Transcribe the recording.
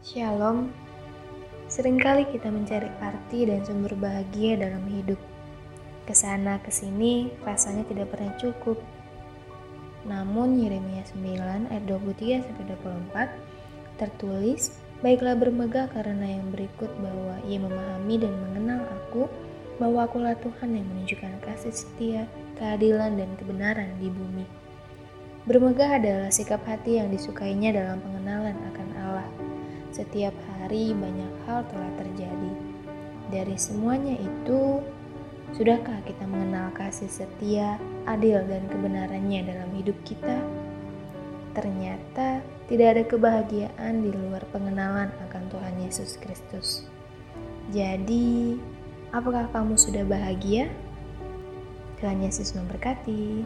Shalom. Seringkali kita mencari arti dan sumber bahagia dalam hidup. Ke sana ke sini rasanya tidak pernah cukup. Namun Yeremia 9 ayat 23 24 tertulis, Baiklah bermegah karena yang berikut bahwa ia memahami dan mengenal aku, bahwa akulah Tuhan yang menunjukkan kasih setia, keadilan, dan kebenaran di bumi. Bermegah adalah sikap hati yang disukainya dalam pengenalan akan Allah setiap hari banyak hal telah terjadi. Dari semuanya itu, sudahkah kita mengenal kasih setia, adil, dan kebenarannya dalam hidup kita? Ternyata tidak ada kebahagiaan di luar pengenalan akan Tuhan Yesus Kristus. Jadi, apakah kamu sudah bahagia? Tuhan Yesus memberkati.